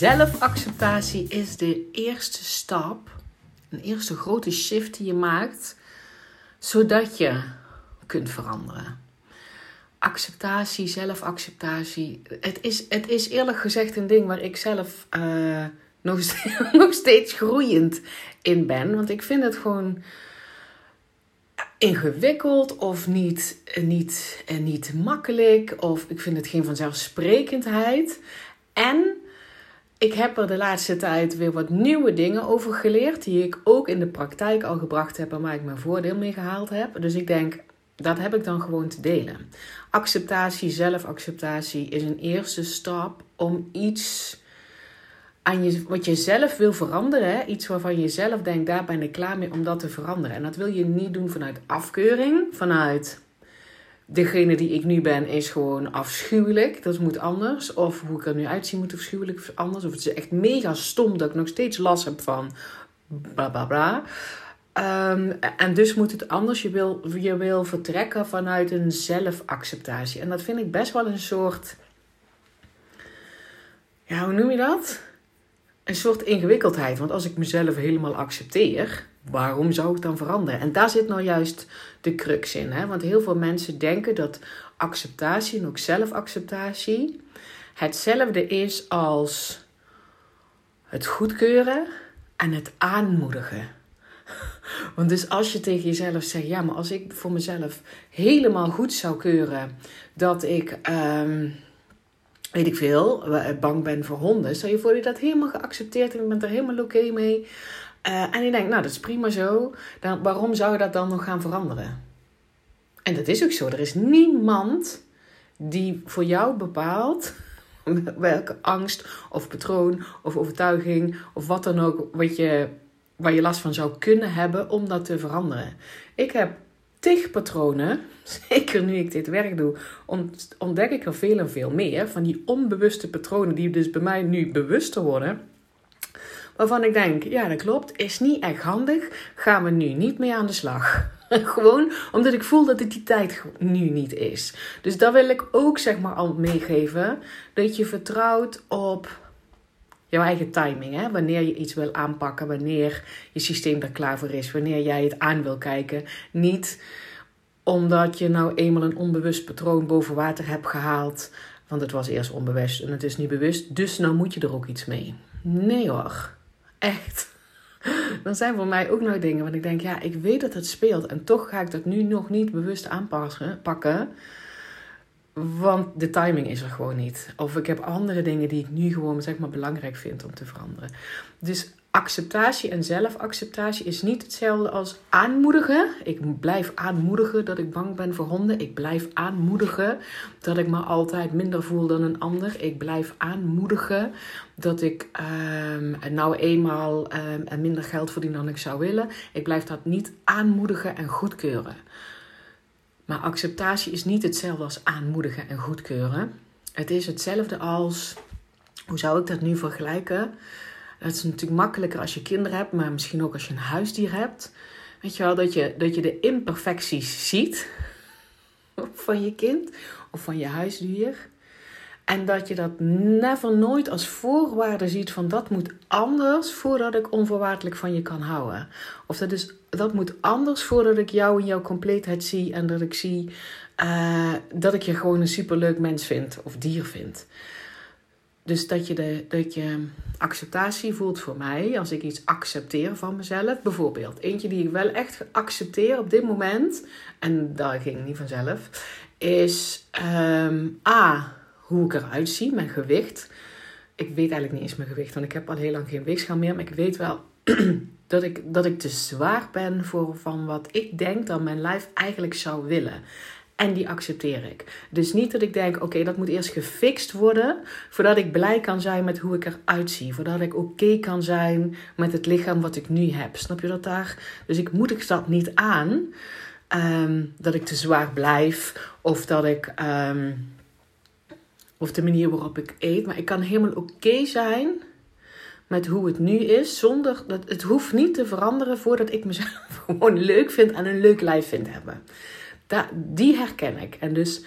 Zelfacceptatie is de eerste stap, een eerste grote shift die je maakt, zodat je kunt veranderen. Acceptatie, zelfacceptatie. Het is, het is eerlijk gezegd een ding waar ik zelf nog, nog steeds groeiend in ben. Want ik vind het gewoon ingewikkeld of niet, niet, niet makkelijk. Of ik vind het geen vanzelfsprekendheid. En ik heb er de laatste tijd weer wat nieuwe dingen over geleerd. Die ik ook in de praktijk al gebracht heb en waar ik mijn voordeel mee gehaald heb. Dus ik denk, dat heb ik dan gewoon te delen. Acceptatie, zelfacceptatie is een eerste stap om iets aan je, wat je zelf wil veranderen. Iets waarvan je zelf denkt, daar ben ik klaar mee om dat te veranderen. En dat wil je niet doen vanuit afkeuring, vanuit degene die ik nu ben is gewoon afschuwelijk. Dat moet anders. Of hoe ik er nu uitzie moet afschuwelijk anders. Of het is echt mega stom dat ik nog steeds last heb van bla bla bla. Ehm, en dus moet het anders. Je wil, je wil vertrekken vanuit een zelfacceptatie. En dat vind ik best wel een soort. Ja, hoe noem je dat? Een soort ingewikkeldheid. Want als ik mezelf helemaal accepteer, waarom zou ik dan veranderen? En daar zit nou juist de crux in. Hè? Want heel veel mensen denken dat acceptatie en ook zelfacceptatie hetzelfde is als het goedkeuren en het aanmoedigen. Want dus als je tegen jezelf zegt, ja, maar als ik voor mezelf helemaal goed zou keuren dat ik, um, weet ik veel, bang ben voor honden, stel je voor je dat helemaal geaccepteerd en je bent er helemaal oké mee. Uh, en je denkt, nou, dat is prima zo. Dan, waarom zou je dat dan nog gaan veranderen? En dat is ook zo. Er is niemand die voor jou bepaalt welke angst of patroon of overtuiging of wat dan ook wat je, waar je last van zou kunnen hebben om dat te veranderen. Ik heb tig patronen, zeker nu ik dit werk doe, ontdek ik er veel en veel meer van die onbewuste patronen die dus bij mij nu bewuster worden waarvan ik denk, ja dat klopt, is niet echt handig, gaan we nu niet mee aan de slag. Gewoon omdat ik voel dat het die tijd nu niet is. Dus daar wil ik ook zeg maar al meegeven, dat je vertrouwt op jouw eigen timing. Hè? Wanneer je iets wil aanpakken, wanneer je systeem er klaar voor is, wanneer jij het aan wil kijken. Niet omdat je nou eenmaal een onbewust patroon boven water hebt gehaald. Want het was eerst onbewust en het is niet bewust. Dus nou moet je er ook iets mee. Nee hoor. Echt. Dan zijn voor mij ook nog dingen want ik denk, ja, ik weet dat het speelt. En toch ga ik dat nu nog niet bewust aanpakken. Want de timing is er gewoon niet. Of ik heb andere dingen die ik nu gewoon zeg maar belangrijk vind om te veranderen. Dus acceptatie en zelfacceptatie is niet hetzelfde als aanmoedigen. Ik blijf aanmoedigen dat ik bang ben voor honden. Ik blijf aanmoedigen dat ik me altijd minder voel dan een ander. Ik blijf aanmoedigen dat ik um, nou eenmaal um, minder geld verdien dan ik zou willen. Ik blijf dat niet aanmoedigen en goedkeuren. Maar acceptatie is niet hetzelfde als aanmoedigen en goedkeuren. Het is hetzelfde als, hoe zou ik dat nu vergelijken? Het is natuurlijk makkelijker als je kinderen hebt, maar misschien ook als je een huisdier hebt. Weet je wel, dat je, dat je de imperfecties ziet van je kind of van je huisdier. En dat je dat never nooit als voorwaarde ziet van dat moet anders voordat ik onvoorwaardelijk van je kan houden. Of dat, is, dat moet anders voordat ik jou in jouw compleetheid zie en dat ik zie uh, dat ik je gewoon een superleuk mens vind of dier vind. Dus dat je, de, dat je acceptatie voelt voor mij als ik iets accepteer van mezelf. Bijvoorbeeld, eentje die ik wel echt accepteer op dit moment, en dat ging niet vanzelf, is um, A, hoe ik eruit zie, mijn gewicht. Ik weet eigenlijk niet eens mijn gewicht, want ik heb al heel lang geen weegschaal meer. Maar ik weet wel dat ik, dat ik te zwaar ben voor van wat ik denk dat mijn lijf eigenlijk zou willen. En die accepteer ik. Dus niet dat ik denk, oké, dat moet eerst gefixt worden. Voordat ik blij kan zijn met hoe ik eruit zie. Voordat ik oké kan zijn met het lichaam wat ik nu heb. Snap je dat daar? Dus ik moet ik dat niet aan. Ehm, dat ik te zwaar blijf. Of dat ik... Ehm, of de manier waarop ik eet. Maar ik kan helemaal oké zijn met hoe het nu is. Zonder dat het hoeft niet te veranderen voordat ik mezelf gewoon leuk vind en een leuk lijf vind hebben die herken ik. En dus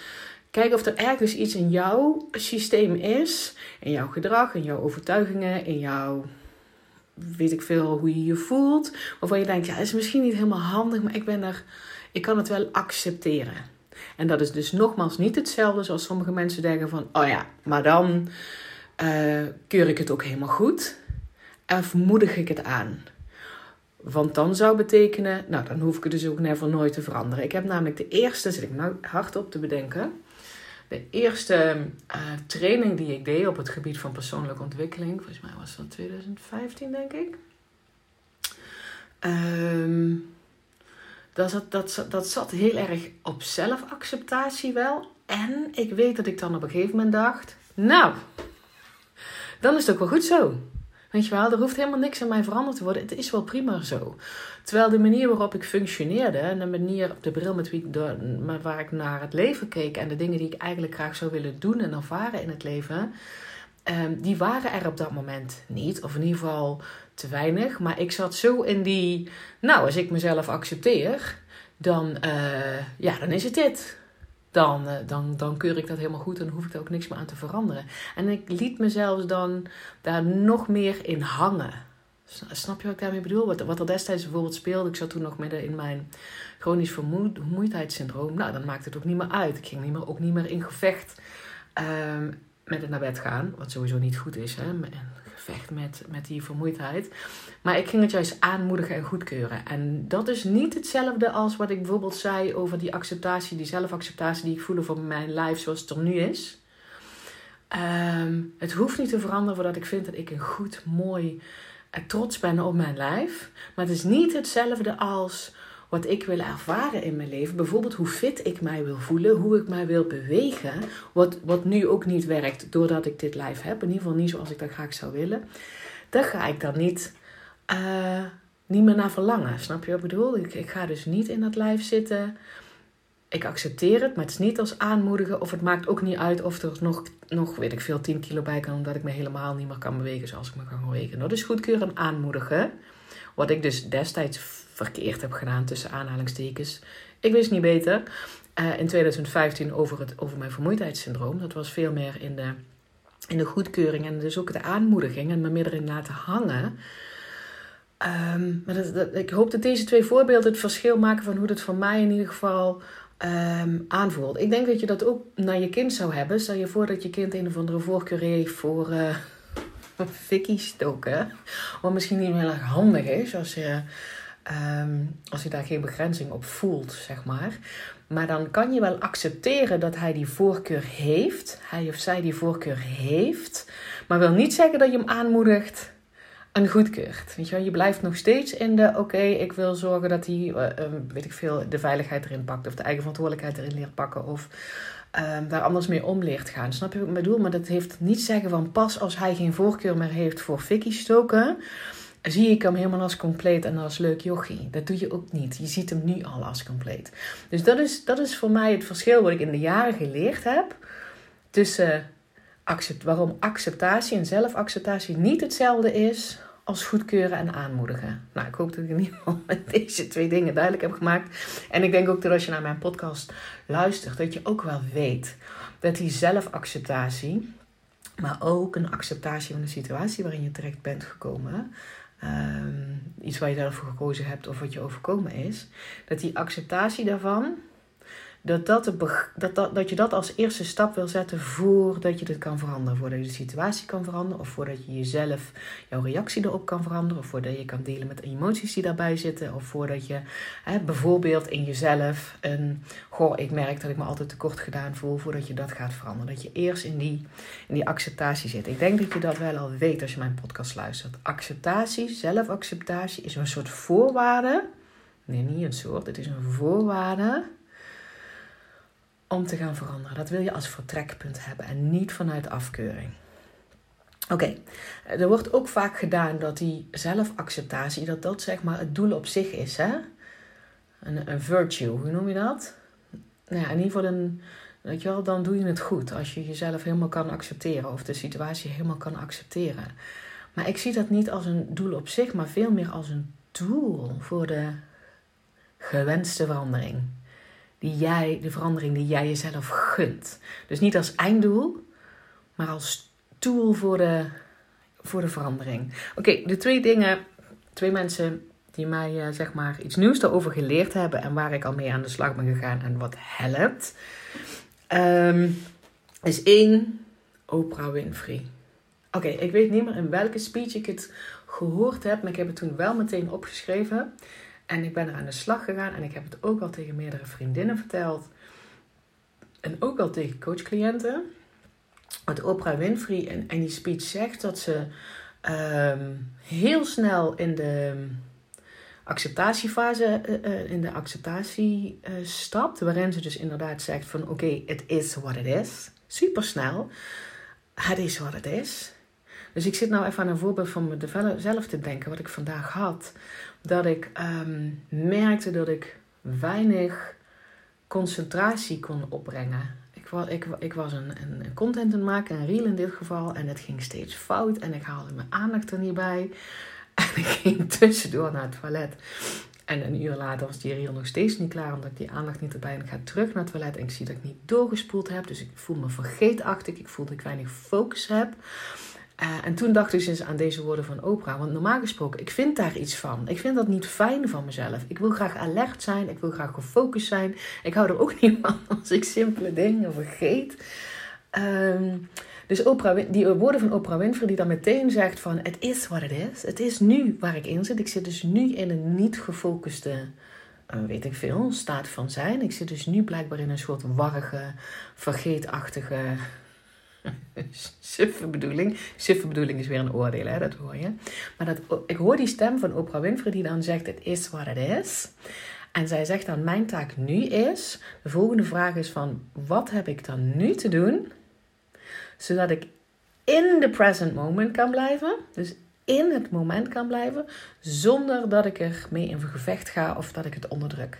Kijk of er ergens iets in jouw systeem is, in jouw gedrag, in jouw overtuigingen, in jouw weet ik veel hoe je je voelt, waarvan je denkt, ja, is misschien niet helemaal handig, maar ik ben er, ik kan het wel accepteren. En dat is dus nogmaals niet hetzelfde zoals sommige mensen denken van, oh ja, maar dan uh, keur ik het ook helemaal goed en moedig ik het aan. Want dan zou betekenen, nou dan hoef ik het dus ook never nooit te veranderen. Ik heb namelijk de eerste, zit ik nou hardop te bedenken, de eerste uh, training die ik deed op het gebied van persoonlijke ontwikkeling, volgens mij was dat 2015 denk ik. Um, dat, zat, dat, dat zat heel erg op zelfacceptatie wel. En ik weet dat ik dan op een gegeven moment dacht, nou, dan is het ook wel goed zo. Weet je wel, er hoeft helemaal niks aan mij veranderd te worden. Het is wel prima zo. Terwijl de manier waarop ik functioneerde en de manier de bril met wie, door, waar ik naar het leven keek en de dingen die ik eigenlijk graag zou willen doen en ervaren in het leven, um, die waren er op dat moment niet. Of in ieder geval te weinig. Maar ik zat zo in die, nou, als ik mezelf accepteer, dan, uh, ja, dan is het dit dan, uh, dan, dan keur ik dat helemaal goed en hoef ik er ook niks meer aan te veranderen. En ik liet mezelf dan daar nog meer in hangen. Snap je wat ik daarmee bedoel? Wat, er destijds bijvoorbeeld speelde, ik zat toen nog midden in mijn chronisch vermoeidheidssyndroom. Nou, dan maakt het ook niet meer uit. Ik ging niet meer, ook niet meer in gevecht um, met het naar bed gaan, wat sowieso niet goed is. Hè? Gevecht met, met die vermoeidheid. Maar ik ging het juist aanmoedigen en goedkeuren. En dat is niet hetzelfde als wat ik bijvoorbeeld zei over die acceptatie, die zelfacceptatie die ik voel voor mijn lijf zoals het er nu is. Ehm, het hoeft niet te veranderen voordat ik vind dat ik een goed, mooi, en trots ben op mijn lijf. Maar het is niet hetzelfde als wat ik wil ervaren in mijn leven. Bijvoorbeeld hoe fit ik mij wil voelen, hoe ik mij wil bewegen. Wat, wat nu ook niet werkt doordat ik dit lijf heb. In ieder geval niet zoals ik dat graag zou willen. Daar ga ik dan niet, uh, niet meer naar verlangen. Snap je wat ik bedoel? Ik, ik ga dus niet in dat lijf zitten. Ik accepteer het, maar het is niet als aanmoedigen. Of het maakt ook niet uit of er nog, nog weet ik veel, 10 kilo bij kan. Omdat ik me helemaal niet meer kan bewegen zoals ik me kan bewegen. Dat is goedkeuren en aanmoedigen. Wat ik dus destijds verkeerd heb gedaan tussen aanhalingstekens. Ik wist niet beter. Uh, in 2015 over, het, over mijn vermoeidheidssyndroom. Dat was veel meer in de, in de goedkeuring en dus ook de aanmoediging en me meer erin laten hangen. Um, maar dat, dat, ik hoop dat deze twee voorbeelden het verschil maken van hoe het voor mij in ieder geval um, aanvoelt. Ik denk dat je dat ook naar je kind zou hebben. Stel je voor dat je kind een of andere voorkeur heeft voor uh, fikkie stoken. Wat misschien niet heel erg handig is als je Um, als je daar geen begrenzing op voelt, zeg maar. Maar dan kan je wel accepteren dat hij die voorkeur heeft. Hij of zij die voorkeur heeft. Maar wil niet zeggen dat je hem aanmoedigt en goedkeurt. Weet je, wel? je blijft nog steeds in de oké, ik wil zorgen dat hij, uh, weet ik veel, de veiligheid erin pakt. Of de eigen verantwoordelijkheid erin leert pakken. Of um, daar anders mee om leert gaan. Snap je wat ik bedoel? Maar dat heeft niet zeggen van pas als hij geen voorkeur meer heeft voor fikkie stoken zie ik hem helemaal als compleet en als leuk jochie. Dat doe je ook niet. Je ziet hem nu al als compleet. Dus dat is, dat is voor mij het verschil wat ik in de jaren geleerd heb. Tussen accept, waarom acceptatie en zelfacceptatie niet hetzelfde is als goedkeuren en aanmoedigen. Nou, ik hoop dat ik in ieder geval met deze twee dingen duidelijk heb gemaakt. En ik denk ook dat als je naar mijn podcast luistert, dat je ook wel weet dat die zelfacceptatie, maar ook een acceptatie van de situatie waarin je terecht bent gekomen, um, iets waar je zelf voor gekozen hebt of wat je overkomen is, dat die acceptatie daarvan, dat, dat, dat, je dat als eerste stap wil zetten voordat je dit kan veranderen. Voordat je de situatie kan veranderen, of voordat je jezelf, jouw reactie erop kan veranderen, of voordat je kan delen met emoties die daarbij zitten, of voordat je hè, bijvoorbeeld in jezelf een, goh, ik merk dat ik me altijd tekort gedaan voel, voordat je dat gaat veranderen. Dat je eerst in die, in die acceptatie zit. Ik denk dat je dat wel al weet als je mijn podcast luistert. Acceptatie, zelfacceptatie is een soort voorwaarde. Nee, niet een soort, het is een voorwaarde om te gaan veranderen. Dat wil je als vertrekpunt hebben en niet vanuit afkeuring. Oké, er wordt ook vaak gedaan dat die zelfacceptatie, dat dat zeg maar het doel op zich is. Hè? Een, een virtue, hoe noem je dat? Nou ja, in ieder geval je wel, dan doe je het goed. Als je jezelf helemaal kan accepteren of de situatie helemaal kan accepteren. Maar ik zie dat niet als een doel op zich, maar veel meer als een tool voor de gewenste verandering die jij, de verandering die jij jezelf gunt. Dus niet als einddoel, maar als tool voor de, voor de verandering. Oké, de twee dingen, twee mensen die mij uh, zeg maar iets nieuws daarover geleerd hebben en waar ik al mee aan de slag ben gegaan en wat helpt. Um, is één, Oprah Winfrey. Oké, ik weet niet meer in welke speech ik het gehoord heb, maar ik heb het toen wel meteen opgeschreven. En ik ben er aan de slag gegaan en ik heb het ook al tegen meerdere vriendinnen verteld. En ook al tegen coachcliënten. Want Oprah Winfrey in, in die speech zegt dat ze um, heel snel in de acceptatiefase, uh, in de acceptatie uh, stapt. Waarin ze dus inderdaad zegt van oké, okay, it is what it is. Super snel. Het is wat het is. Dus ik zit nou even aan een voorbeeld van mezelf te denken, wat ik vandaag had. Dat ik um, merkte dat ik weinig concentratie kon opbrengen. Ik was, ik, ik was een, een content aan maken, een reel in dit geval, en het ging steeds fout en ik haalde mijn aandacht er niet bij. En ik ging tussendoor naar het toilet. En een uur later was die reel nog steeds niet klaar, omdat ik die aandacht niet erbij. En ik ga terug naar het toilet en ik zie dat ik niet doorgespoeld heb. Dus ik voel me vergeetachtig. Ik voel dat ik weinig focus heb. Uh, en toen dacht ik eens aan deze woorden van Oprah. Want normaal gesproken, ik vind daar iets van. Ik vind dat niet fijn van mezelf. Ik wil graag alert zijn. Ik wil graag gefocust zijn. Ik hou er ook niet van als ik simpele dingen vergeet. Um, dus Oprah, die woorden van Oprah Winfrey die dan meteen zegt van... Het is wat het is. Het is nu waar ik in zit. Ik zit dus nu in een niet gefocuste uh, weet ik veel, staat van zijn. Ik zit dus nu blijkbaar in een soort warrige, vergeetachtige suffe bedoeling. Suffe bedoeling is weer een oordeel, hè, dat hoor je. Maar dat, ik hoor die stem van Oprah Winfrey die dan zegt: Het is wat het is. En zij zegt dan: Mijn taak nu is. De volgende vraag is: van, Wat heb ik dan nu te doen? Zodat ik in the present moment kan blijven. Dus in het moment kan blijven. Zonder dat ik er mee in gevecht ga of dat ik het onderdruk.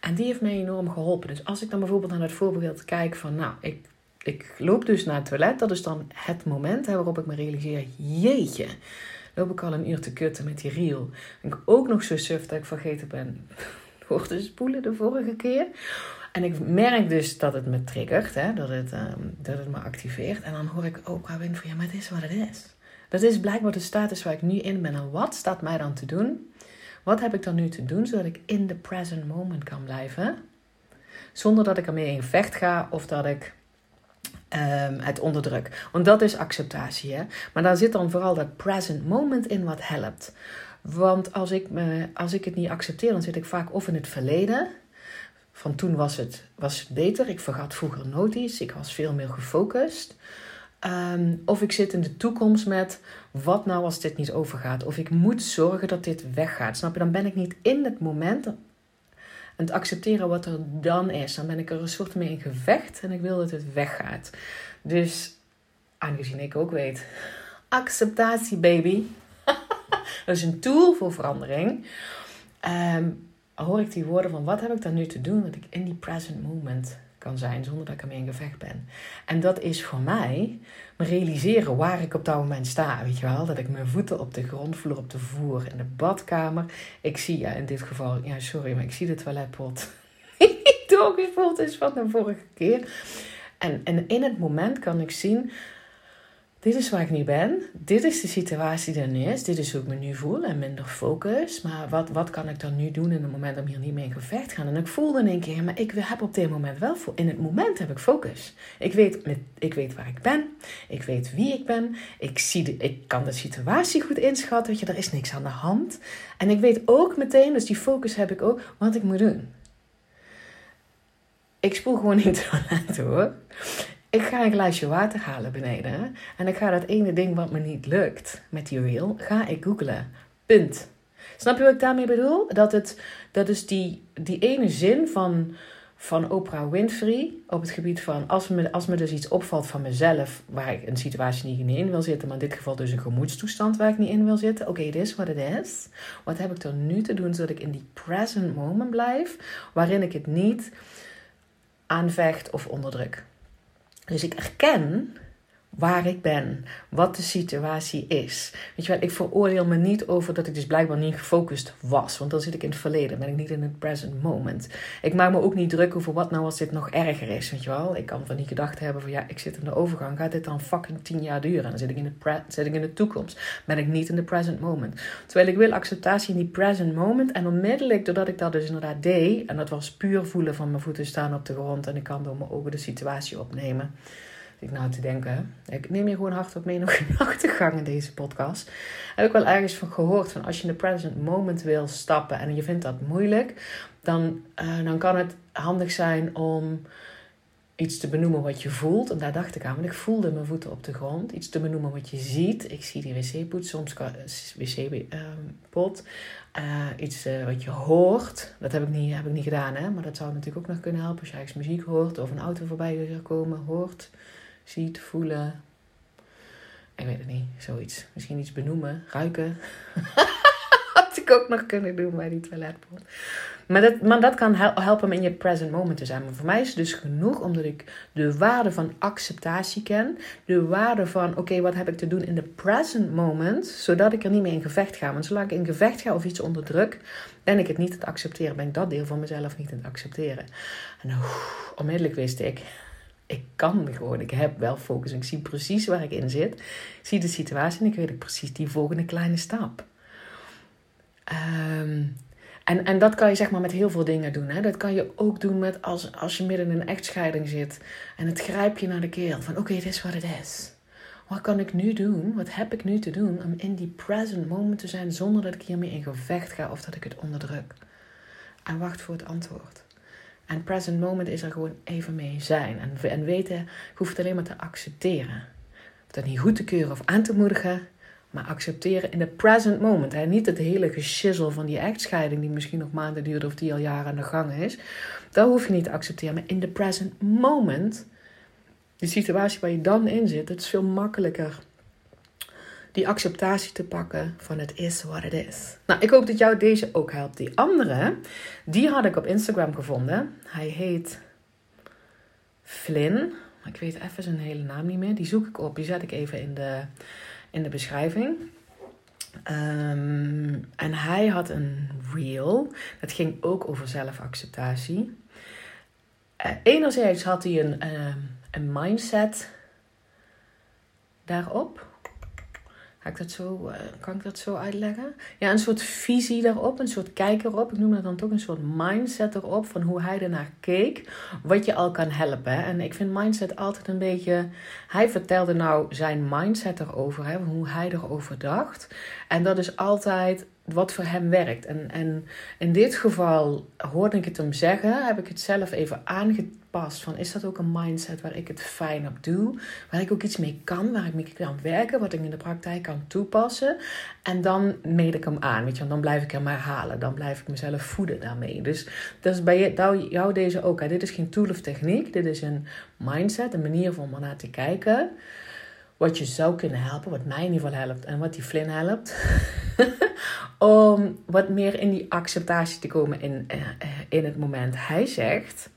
En die heeft mij enorm geholpen. Dus als ik dan bijvoorbeeld naar het voorbeeld kijk van, nou, ik ik loop dus naar het toilet. Dat is dan het moment hè, waarop ik me realiseer: jeetje, loop ik al een uur te kutten met die. Ben ik ook nog zo suf dat ik vergeten ben voor te spoelen de vorige keer. En ik merk dus dat het me triggert, hè, dat, het, um, dat het me activeert. En dan hoor ik ook oh, Winfrey, ja, maar het is wat het is. Dat is blijkbaar de status waar ik nu in ben. En wat staat mij dan te doen? Wat heb ik dan nu te doen zodat ik in the present moment kan blijven? Zonder dat ik ermee in vecht ga of dat ik um, het onderdruk. Want dat is acceptatie. Hè? Maar daar zit dan vooral dat present moment in wat helpt. Want als ik, me, als ik het niet accepteer, dan zit ik vaak of in het verleden. Van toen was het, was het beter. Ik vergat vroeger noties. Ik was veel meer gefocust. Um, of ik zit in de toekomst met wat nou als dit niet overgaat. Of ik moet zorgen dat dit weggaat. Snap je? Dan ben ik niet in het moment en accepteren wat er dan is. Dan ben ik er een soort mee in gevecht en ik wil dat het weggaat. Dus, aangezien ik ook weet, acceptatie baby. dat is een tool voor verandering. Um, hoor ik die woorden van wat heb ik dan nu te doen dat ik in die present moment kan zijn zonder dat ik ermee in gevecht ben. En dat is voor mij realiseren waar ik op dat moment sta. Weet je wel, dat ik mijn voeten op de grond op de vloer, in de badkamer. Ik zie, ja, in dit geval, ja, sorry, maar ik zie de toiletpot die doorgespoeld is van de vorige keer. En, en in het moment kan ik zien dit is waar ik nu ben. Dit is de situatie die er is. Dit is hoe ik me nu voel en minder focus. Maar wat, wat kan ik dan nu doen in het moment om hier niet mee in gevecht te gaan? En ik voelde in één keer, maar ik heb op dit moment wel... In het moment heb ik focus. Ik weet, ik weet waar ik ben. Ik weet wie ik ben. Ik, zie de, ik kan de situatie goed inschatten. Weet je, er is niks aan de hand. En ik weet ook meteen, dus die focus heb ik ook, wat ik moet doen. Ik spoel gewoon niet zo toilet ik ga een glaasje water halen beneden. En ik ga dat ene ding wat me niet lukt met die reel, ga ik googlen. Punt. Snap je wat ik daarmee bedoel? Dat, het, dat is die, die ene zin van, van Oprah Winfrey op het gebied van als me, als me dus iets opvalt van mezelf, waar ik een situatie niet in wil zitten, maar in dit geval dus een gemoedstoestand waar ik niet in wil zitten. Oké, dit is wat het is. Wat heb ik er nu te doen zodat ik in die present moment blijf, waarin ik het niet aanvecht of onderdruk? Dus ik erken waar ik ben, wat de situatie is. Weet je wel, ik veroordeel me niet over dat ik dus blijkbaar niet gefocust was, want dan zit ik in het verleden, ben ik niet in het present moment. Ik maak me ook niet druk over wat nou als dit nog erger is, weet je wel. Ik kan van die gedachte hebben van ja, ik zit in de overgang, gaat dit dan fucking tien jaar duren? En dan zit ik in de, pre zit ik in de toekomst, ben ik niet in de present moment. Terwijl ik wil acceptatie in die present moment en onmiddellijk, doordat ik dat dus inderdaad deed, en dat was puur voelen van mijn voeten staan op de grond en ik kan door mijn ogen de situatie opnemen ik nou te denken. Ik neem je gewoon hardop mee nog achtergang in deze podcast. Heb ik wel ergens van gehoord van als je in de present moment wil stappen en je vindt dat moeilijk, dan, uh, dan kan het handig zijn om iets te benoemen wat je voelt. En daar dacht ik aan, want ik voelde mijn voeten op de grond. Iets te benoemen wat je ziet. Ik zie die wc-pot, soms wc-pot. Uh, iets uh, wat je hoort. Dat heb ik, niet, heb ik niet gedaan, hè? maar dat zou natuurlijk ook nog kunnen helpen. Als je ergens muziek hoort of een auto voorbij komen, hoort ziet, voelen. Ik weet het niet, zoiets. Misschien iets benoemen, ruiken. Had ik ook nog kunnen doen bij die toiletpot. Maar dat, maar dat kan helpen om in je present moment te zijn. Maar voor mij is het dus genoeg omdat ik de waarde van acceptatie ken. De waarde van, oké, wat heb ik te doen in de present moment. Zodat ik er niet meer in gevecht ga. Want zolang ik in gevecht ga of iets onderdruk, ben ik het niet aan het accepteren. Ben ik dat deel van mezelf niet aan het accepteren. En oef, onmiddellijk wist ik, ik kan gewoon. Ik heb wel focus. Ik zie precies waar ik in zit. Ik zie de situatie en ik weet precies die volgende kleine stap. Ehm, en, en dat kan je zeg maar met heel veel dingen doen. Hè? Dat kan je ook doen met als, als je midden in een echtscheiding zit. En het grijp je naar de keel. Van oké, dit is wat het is. Wat kan ik nu doen? Wat heb ik nu te doen om in die present moment te zijn zonder dat ik hiermee in gevecht ga of dat ik het onderdruk? En wacht voor het antwoord. En present moment is er gewoon even mee zijn. En, en weten, je hoeft alleen maar te accepteren. Dat niet goed te keuren of aan te moedigen. Maar accepteren in de present moment. Hè? Niet het hele geschizzel van die echtscheiding die misschien nog maanden duurt of die al jaren aan de gang is. Dat hoef je niet te accepteren. Maar in de present moment, de situatie waar je dan in zit, het is veel makkelijker die acceptatie te pakken van het is wat het is. Nou, ik hoop dat jou deze ook helpt. Die andere, die had ik op Instagram gevonden. Hij heet Flynn. Ik weet even zijn hele naam niet meer. Die zoek ik op. Die zet ik even in de, in de beschrijving. Ehm, en hij had een reel. Dat ging ook over zelfacceptatie. Uh, enerzijds had hij een, uh, een mindset daarop. Ga ik dat zo, uh, kan ik dat zo uitleggen? Ja, een soort visie daarop, een soort kijk erop. Ik noem dat dan toch een soort mindset erop van hoe hij ernaar keek. Wat je al kan helpen. En ik vind mindset altijd een beetje. Hij vertelde nou zijn mindset erover, hè, hoe hij erover dacht. En dat is altijd wat voor hem werkt. En, en in dit geval hoorde ik het hem zeggen, heb ik het zelf even aangepast. Van is dat ook een mindset waar ik het fijn op doe? Waar ik ook iets mee kan, waar ik mee kan werken, wat ik in de praktijk kan toepassen. En dan meet ik hem aan, weet je, dan blijf ik hem herhalen. Dan blijf ik mezelf voeden daarmee. Dus dat is bij jou deze ook. Hè. Dit is geen tool of techniek, dit is een mindset, een manier om naar te kijken wat je zou kunnen helpen, wat mij in ieder geval helpt en wat die Flynn helpt, om wat meer in die acceptatie te komen in, eh, in het moment. Hij zegt,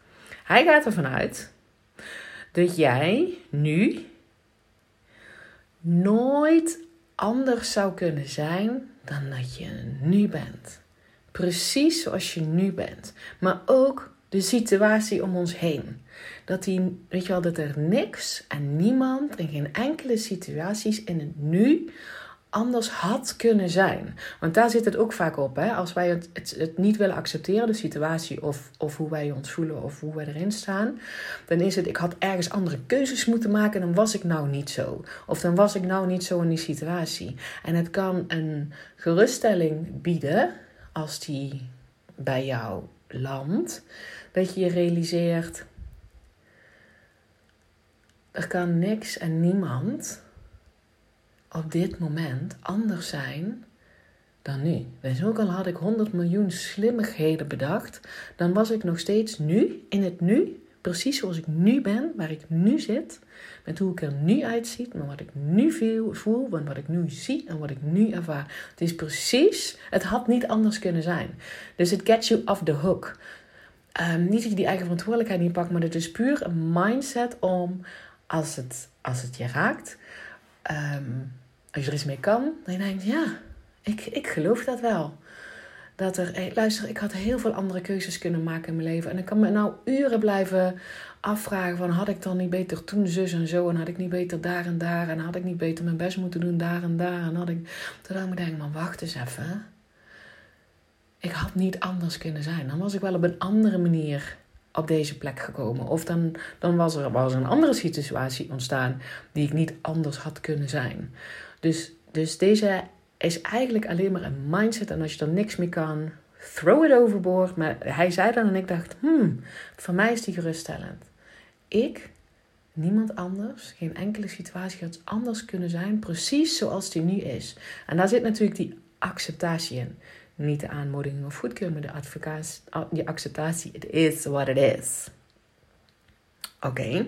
hij gaat ervan uit dat jij nu nooit anders zou kunnen zijn dan dat je nu bent. Precies zoals je nu bent. Maar ook de situatie om ons heen. Dat, die, weet je wel, dat er niks en niemand in geen enkele situaties in het nu anders had kunnen zijn. Want daar zit het ook vaak op. Hè? Als wij het, het, niet willen accepteren, de situatie of, of hoe wij ons voelen of hoe wij erin staan, dan is het, ik had ergens andere keuzes moeten maken en dan was ik nou niet zo. Of dan was ik nou niet zo in die situatie. En het kan een geruststelling bieden als die bij jou landt, dat je je realiseert, er kan niks en niemand op dit moment anders zijn dan nu. Dus ook al had ik 100 miljoen slimmigheden bedacht, dan was ik nog steeds nu, in het nu, precies zoals ik nu ben, waar ik nu zit, met hoe ik er nu uitzie, met wat ik nu voel, met wat ik nu zie en wat ik nu ervaar. Het is precies, het had niet anders kunnen zijn. Dus it gets you off the hook. Um, niet dat je die eigen verantwoordelijkheid niet pakt, maar het is puur een mindset om als het, als het je raakt, ehm, als je er iets mee kan, dan je ja, ik, ik geloof dat wel. Dat er, luister, ik had heel veel andere keuzes kunnen maken in mijn leven. En ik kan me nou uren blijven afvragen van, had ik dan niet beter toen zus en zo? En had ik niet beter daar en daar? En had ik niet beter mijn best moeten doen daar en daar? En had ik, toen ik denk, man, wacht eens even. Ik had niet anders kunnen zijn. Dan was ik wel op een andere manier op deze plek gekomen. Of dan, dan was er was een andere situatie ontstaan die ik niet anders had kunnen zijn. Dus, dus deze is eigenlijk alleen maar een mindset. En als je er niks mee kan, throw it overboard. Maar hij zei dan en ik dacht, hmm, voor mij is die geruststellend. Ik, niemand anders, geen enkele situatie had anders kunnen zijn, precies zoals die nu is. En daar zit natuurlijk die acceptatie in. Niet de aanmoediging of goedkeuring, maar de die acceptatie. It is what it is. Oké.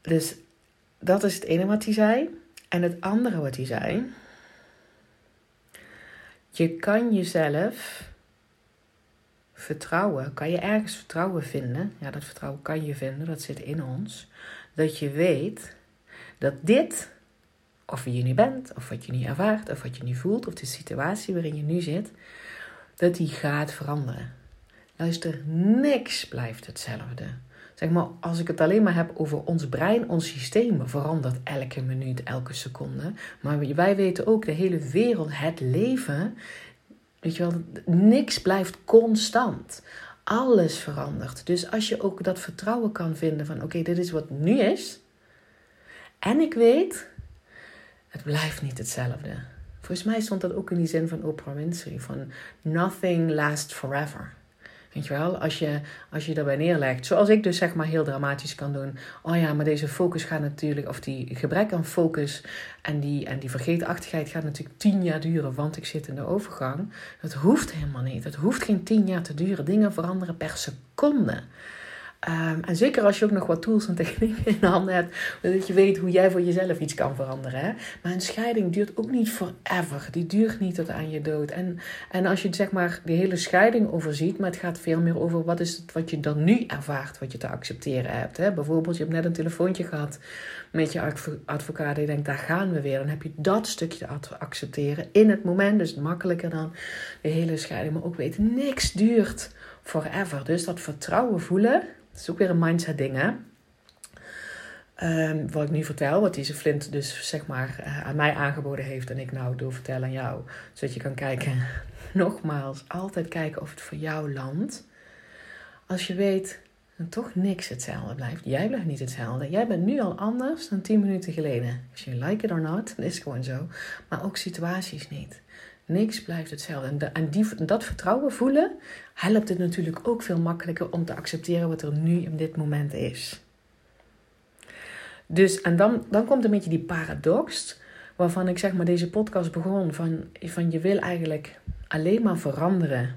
Dus dat is het ene wat hij zei. En het andere wat hij zei. Je kan jezelf vertrouwen. Kan je ergens vertrouwen vinden? Ja, dat vertrouwen kan je vinden. Dat zit in ons. Dat je weet dat dit of wie je nu bent, of wat je nu ervaart, of wat je nu voelt, of de situatie waarin je nu zit, dat die gaat veranderen. Luister, niks blijft hetzelfde. Zeg maar, als ik het alleen maar heb over ons brein, ons systeem verandert elke minuut, elke seconde. Maar wij weten ook, de hele wereld, het leven, weet je wel, niks blijft constant. Alles verandert. Dus als je ook dat vertrouwen kan vinden van, oké, dit is wat nu is. En ik weet het blijft niet hetzelfde. Volgens mij stond dat ook in die zin van Oprah Winfrey: van nothing lasts forever. Weet je wel, als je, als je daarbij neerlegt, zoals ik dus zeg maar heel dramatisch kan doen. Oh ja, maar deze focus gaat natuurlijk, of die gebrek aan focus en die, en die vergeetachtigheid gaat natuurlijk tien jaar duren, want ik zit in de overgang. Dat hoeft helemaal niet. Het hoeft geen tien jaar te duren. Dingen veranderen per seconde. Ehm, en zeker als je ook nog wat tools en technieken in handen hebt, dat je weet hoe jij voor jezelf iets kan veranderen. Hè? Maar een scheiding duurt ook niet forever. Die duurt niet tot aan je dood. En, en als je zeg maar die hele scheiding overziet, maar het gaat veel meer over wat is het wat je dan nu ervaart, wat je te accepteren hebt. Hè? Bijvoorbeeld, je hebt net een telefoontje gehad met je advocaat en je denkt, daar gaan we weer. Dan heb je dat stukje te accepteren in het moment. Dus makkelijker dan de hele scheiding. Maar ook weten, niks duurt forever. Dus dat vertrouwen voelen dat is ook weer een mindset ding, hè? Um, wat ik nu vertel, wat deze Flint dus zeg maar uh, aan mij aangeboden heeft en ik nou door vertellen aan jou. Zodat je kan kijken, nogmaals, altijd kijken of het voor jou landt. Als je weet dat toch niks hetzelfde blijft. Jij blijft niet hetzelfde. Jij bent nu al anders dan 10 minuten geleden. Als je like it or not, dan is het gewoon zo. Maar ook situaties niet. Niks blijft hetzelfde. En, die, dat vertrouwen voelen helpt het natuurlijk ook veel makkelijker om te accepteren wat er nu in dit moment is. Dus, en dan, dan komt een beetje die paradox, waarvan ik zeg maar deze podcast begon: van, van je wil eigenlijk alleen maar veranderen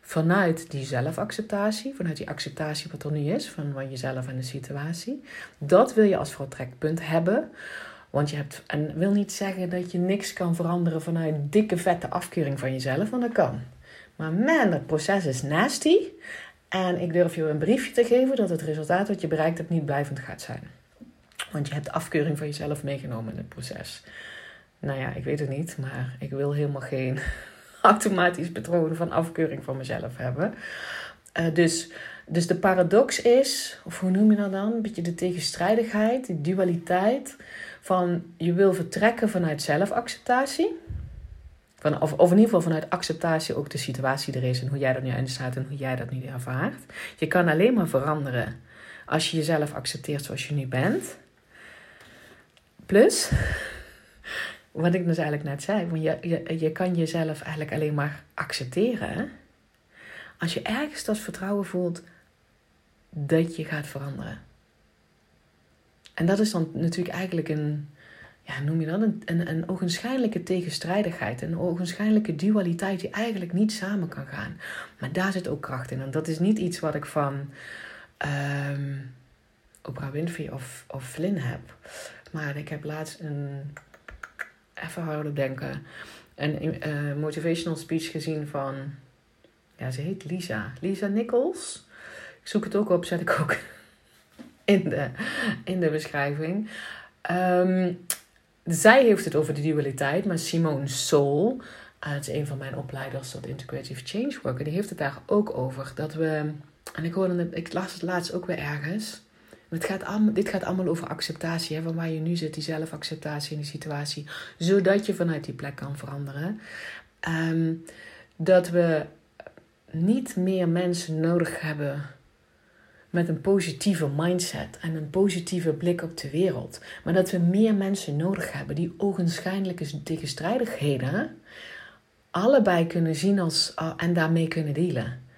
vanuit die zelfacceptatie, vanuit die acceptatie wat er nu is, van, van jezelf en de situatie. Dat wil je als vertrekpunt hebben want je hebt, en wil niet zeggen dat je niks kan veranderen vanuit dikke vette afkeuring van jezelf, want dat kan. Maar man, dat proces is nasty. En ik durf je een briefje te geven dat het resultaat wat je bereikt hebt niet blijvend gaat zijn. Want je hebt afkeuring van jezelf meegenomen in het proces. Nou ja, ik weet het niet, maar ik wil helemaal geen automatisch patroon van afkeuring van mezelf hebben. Uh, dus, dus de paradox is, of hoe noem je dat dan? Een beetje de tegenstrijdigheid, de dualiteit van je wil vertrekken vanuit zelfacceptatie. Van, of, of in ieder geval vanuit acceptatie ook de situatie er is en hoe jij er nu in staat en hoe jij dat nu ervaart. Je kan alleen maar veranderen als je jezelf accepteert zoals je nu bent. Plus, wat ik dus eigenlijk net zei, want je, je, je kan jezelf eigenlijk alleen maar accepteren als je ergens dat vertrouwen voelt dat je gaat veranderen. En dat is dan natuurlijk eigenlijk een, ja, noem je dat, een, een, een ogenschijnlijke tegenstrijdigheid. Een ogenschijnlijke dualiteit die eigenlijk niet samen kan gaan. Maar daar zit ook kracht in. En dat is niet iets wat ik van um, Oprah Winfrey of, of Flynn heb. Maar ik heb laatst een, even hardop denken, een uh, motivational speech gezien van, ja, ze heet Lisa. Lisa Nichols. Ik zoek het ook op, zet ik ook in de, in de beschrijving. Ehm, zij heeft het over de dualiteit, maar Simone Soul, een van mijn opleiders tot Integrative Change Worker, die heeft het daar ook over. Dat we, en ik hoorde ik las het laatst ook weer ergens. Het gaat allemaal, dit gaat allemaal over acceptatie, hè, van waar je nu zit, die zelfacceptatie in die situatie, zodat je vanuit die plek kan veranderen. Ehm, dat we niet meer mensen nodig hebben met een positieve mindset en een positieve blik op de wereld. Maar dat we meer mensen nodig hebben die ogenschijnlijke tegenstrijdigheden allebei kunnen zien als, ah, en daarmee kunnen dealen.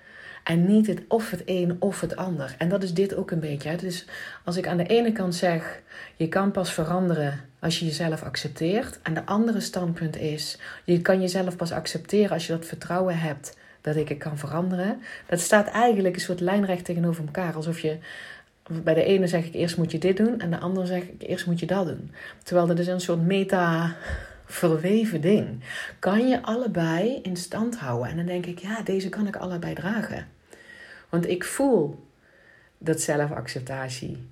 En niet het of het een of het ander. En dat is dit ook een beetje. Dus als ik aan de ene kant zeg, je kan pas veranderen als je jezelf accepteert. En de andere standpunt is, je kan jezelf pas accepteren als je dat vertrouwen hebt dat ik het kan veranderen. Dat staat eigenlijk een soort lijnrecht tegenover elkaar. Alsof je bij de ene zeg ik eerst moet je dit doen en de andere zeg ik eerst moet je dat doen. Terwijl dat is een soort meta verweven ding. Kan je allebei in stand houden? En dan denk ik, ja, deze kan ik allebei dragen. Want ik voel dat zelfacceptatie,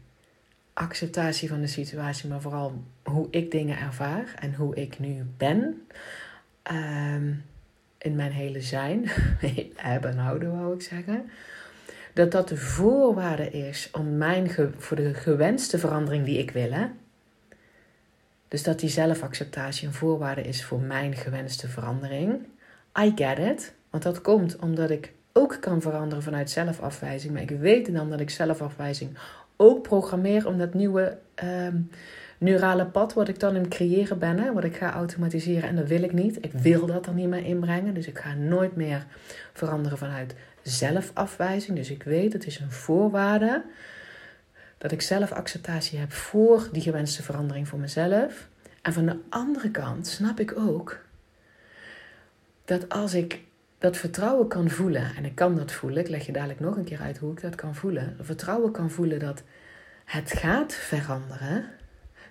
acceptatie van de situatie, maar vooral hoe ik dingen ervaar en hoe ik nu ben. Ehm, in mijn hele zijn, hebben en houden wou ik zeggen, dat dat de voorwaarde is om mijn voor de gewenste verandering die ik wil. Hè? Dus dat die zelfacceptatie een voorwaarde is voor mijn gewenste verandering. I get it, want dat komt omdat ik ook kan veranderen vanuit zelfafwijzing. Maar ik weet dan dat ik zelfafwijzing ook programmeer om dat nieuwe ehm, neurale pad wat ik dan in creëren ben, hè, wat ik ga automatiseren. En dat wil ik niet. Ik wil dat er niet meer inbrengen. Dus ik ga nooit meer veranderen vanuit zelfafwijzing. Dus ik weet, het is een voorwaarde dat ik zelfacceptatie heb voor die gewenste verandering voor mezelf. En van de andere kant snap ik ook dat als ik dat vertrouwen kan voelen, en ik kan dat voelen, ik leg je dadelijk nog een keer uit hoe ik dat kan voelen, vertrouwen kan voelen dat het gaat veranderen,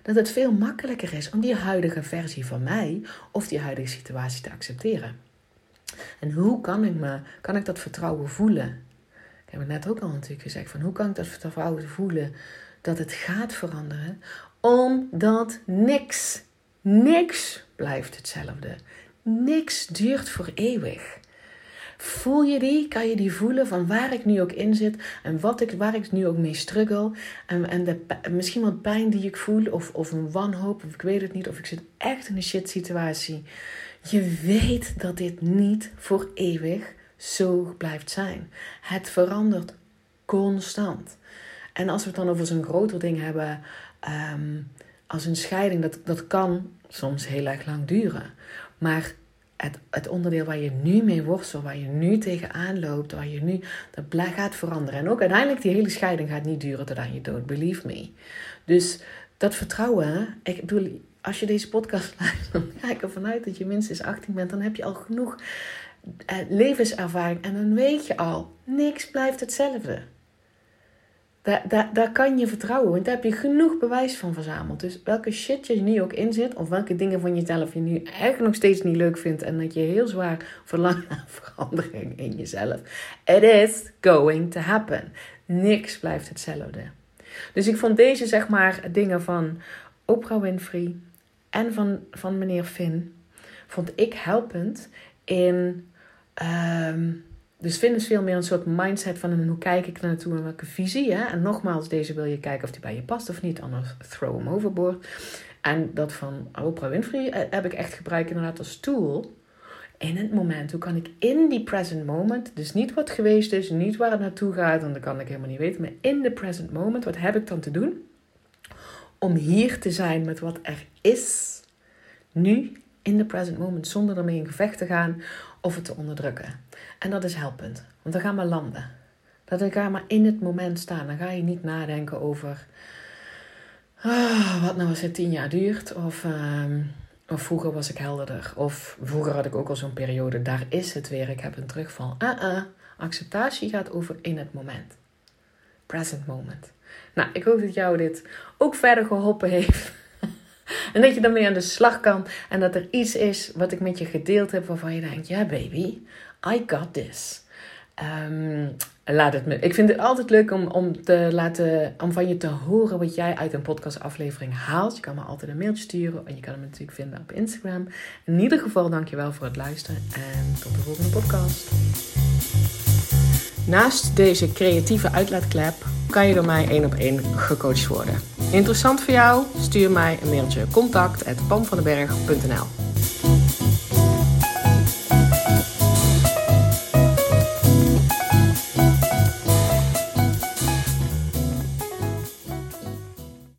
dat het veel makkelijker is om die huidige versie van mij of die huidige situatie te accepteren. En hoe kan ik, me, kan ik dat vertrouwen voelen? Ik heb het net ook al natuurlijk gezegd, van hoe kan ik dat vertrouwen voelen dat het gaat veranderen? Omdat niks, niks blijft hetzelfde. Niks duurt voor eeuwig. Voel je die? Kan je die voelen van waar ik nu ook in zit en wat ik, waar ik nu ook mee struggle? En, en de, misschien wat pijn die ik voel, of, of een wanhoop, of ik weet het niet, of ik zit echt in een shit situatie. Je weet dat dit niet voor eeuwig zo blijft zijn. Het verandert constant. En als we het dan over zo'n groter ding hebben, ehm, als een scheiding, dat, dat kan soms heel erg lang duren. Maar het, het onderdeel waar je nu mee worstelt, waar je nu tegenaan loopt, waar je nu, dat gaat veranderen. En ook uiteindelijk, die hele scheiding gaat niet duren tot aan je dood, believe me. Dus dat vertrouwen, ik bedoel, als je deze podcast luistert, dan ga ik ervan uit dat je minstens 18 bent, dan heb je al genoeg eh, levenservaring en dan weet je al, niks blijft hetzelfde. Daar, daar, daar kan je vertrouwen, want daar heb je genoeg bewijs van verzameld. Dus welke shit je nu ook in zit, of welke dingen van jezelf je nu echt nog steeds niet leuk vindt en dat je heel zwaar verlangt naar verandering in jezelf. It is going to happen. Niks blijft hetzelfde. Dus ik vond deze, zeg maar, dingen van Oprah Winfrey en van, van meneer Finn, vond ik helpend in. Um, dus Finn is veel meer een soort mindset van hoe kijk ik naartoe en welke visie. Hè? En nogmaals, deze wil je kijken of die bij je past of niet, anders throw hem overboord. En dat van Oprah Winfrey eh, heb ik echt gebruikt inderdaad als tool in het moment. Hoe kan ik in die present moment, dus niet wat geweest is, niet waar het naartoe gaat, want dat kan ik helemaal niet weten, maar in de present moment, wat heb ik dan te doen? Om hier te zijn met wat er is, nu, in de present moment, zonder ermee in gevecht te gaan of het te onderdrukken. En dat is helpend, want dan gaan we landen. Dat ga maar in het moment staan. Dan ga je niet nadenken over ah, wat nou als het tien jaar duurt. Of, ehm, of vroeger was ik helderder. Of vroeger had ik ook al zo'n periode. Daar is het weer. Ik heb een terugval. Uh -uh. Acceptatie gaat over in het moment. Present moment. Nou, ik hoop dat jou dit ook verder geholpen heeft. en dat je daarmee aan de slag kan. En dat er iets is wat ik met je gedeeld heb waarvan je denkt: ja, baby, I got this. Ehm, laat het me. Ik vind het altijd leuk om, om, te laten, om van je te horen wat jij uit een podcastaflevering haalt. Je kan me altijd een mailtje sturen en je kan hem natuurlijk vinden op Instagram. In ieder geval, dankjewel voor het luisteren en tot de volgende podcast. Naast deze creatieve uitlaatklep kan je door mij één op één gecoacht worden. Interessant voor jou? Stuur mij een mailtje contact@pamvandenberg.nl